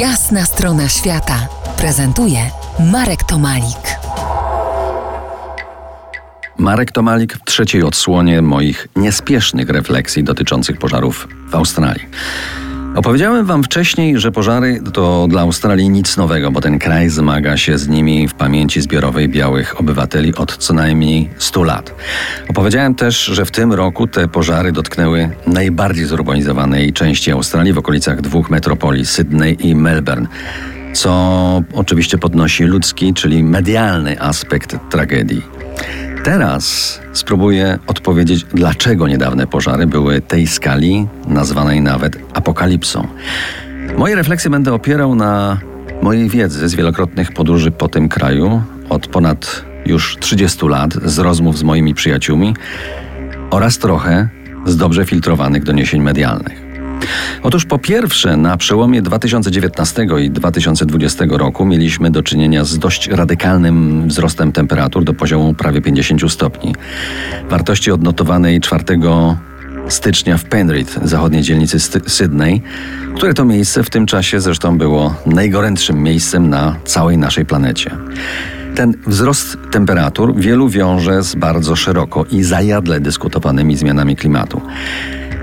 Jasna strona świata prezentuje Marek Tomalik. Marek Tomalik w trzeciej odsłonie moich niespiesznych refleksji dotyczących pożarów w Australii. Opowiedziałem Wam wcześniej, że pożary to dla Australii nic nowego, bo ten kraj zmaga się z nimi w pamięci zbiorowej białych obywateli od co najmniej 100 lat. Opowiedziałem też, że w tym roku te pożary dotknęły najbardziej zurbanizowanej części Australii w okolicach dwóch metropolii Sydney i Melbourne co oczywiście podnosi ludzki, czyli medialny aspekt tragedii. Teraz spróbuję odpowiedzieć, dlaczego niedawne pożary były tej skali, nazwanej nawet apokalipsą. Moje refleksje będę opierał na mojej wiedzy z wielokrotnych podróży po tym kraju od ponad już 30 lat, z rozmów z moimi przyjaciółmi oraz trochę z dobrze filtrowanych doniesień medialnych. Otóż po pierwsze, na przełomie 2019 i 2020 roku mieliśmy do czynienia z dość radykalnym wzrostem temperatur do poziomu prawie 50 stopni. Wartości odnotowanej 4 stycznia w Penrith, zachodniej dzielnicy Sydney, które to miejsce w tym czasie zresztą było najgorętszym miejscem na całej naszej planecie. Ten wzrost temperatur wielu wiąże z bardzo szeroko i zajadle dyskutowanymi zmianami klimatu.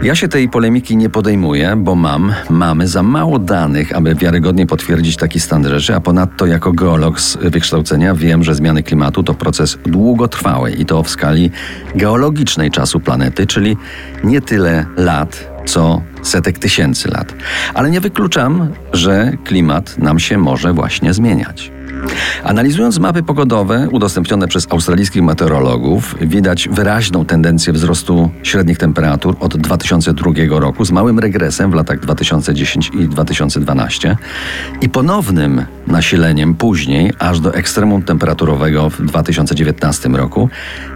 Ja się tej polemiki nie podejmuję, bo mam, mamy za mało danych, aby wiarygodnie potwierdzić taki stan rzeczy, a ponadto jako geolog z wykształcenia wiem, że zmiany klimatu to proces długotrwały i to w skali geologicznej czasu planety, czyli nie tyle lat, co setek tysięcy lat. Ale nie wykluczam, że klimat nam się może właśnie zmieniać. Analizując mapy pogodowe udostępnione przez australijskich meteorologów, widać wyraźną tendencję wzrostu średnich temperatur od 2002 roku z małym regresem w latach 2010 i 2012 i ponownym nasileniem później aż do ekstremum temperaturowego w 2019 roku,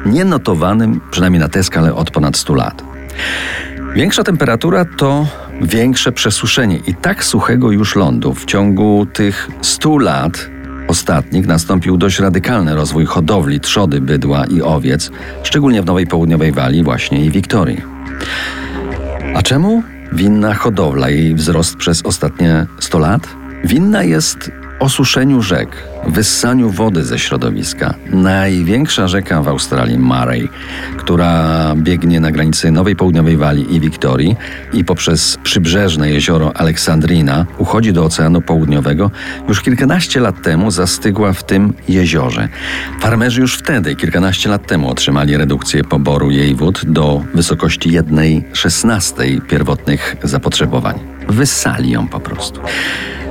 nienotowanym przynajmniej na tę skalę od ponad 100 lat. Większa temperatura to większe przesuszenie i tak suchego już lądu w ciągu tych 100 lat ostatnich nastąpił dość radykalny rozwój hodowli trzody, bydła i owiec, szczególnie w Nowej Południowej Walii właśnie i Wiktorii. A czemu winna hodowla i wzrost przez ostatnie 100 lat? Winna jest osuszeniu rzek, wyssaniu wody ze środowiska. Największa rzeka w Australii, Murray, która biegnie na granicy Nowej Południowej Walii i Wiktorii i poprzez przybrzeżne jezioro Aleksandrina uchodzi do Oceanu Południowego, już kilkanaście lat temu zastygła w tym jeziorze. Farmerzy już wtedy, kilkanaście lat temu, otrzymali redukcję poboru jej wód do wysokości jednej szesnastej pierwotnych zapotrzebowań. Wyssali ją po prostu.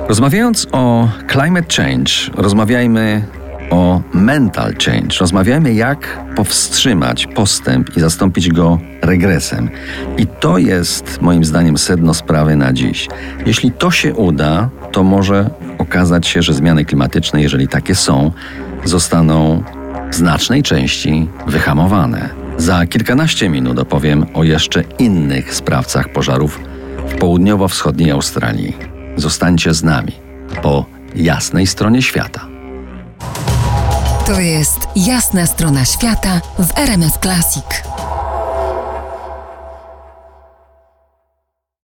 Rozmawiając o climate change, rozmawiajmy o mental change. Rozmawiajmy, jak powstrzymać postęp i zastąpić go regresem. I to jest moim zdaniem sedno sprawy na dziś. Jeśli to się uda, to może okazać się, że zmiany klimatyczne, jeżeli takie są, zostaną w znacznej części wyhamowane. Za kilkanaście minut opowiem o jeszcze innych sprawcach pożarów w południowo-wschodniej Australii. Zostańcie z nami po jasnej stronie świata. To jest jasna strona świata w RMS Classic.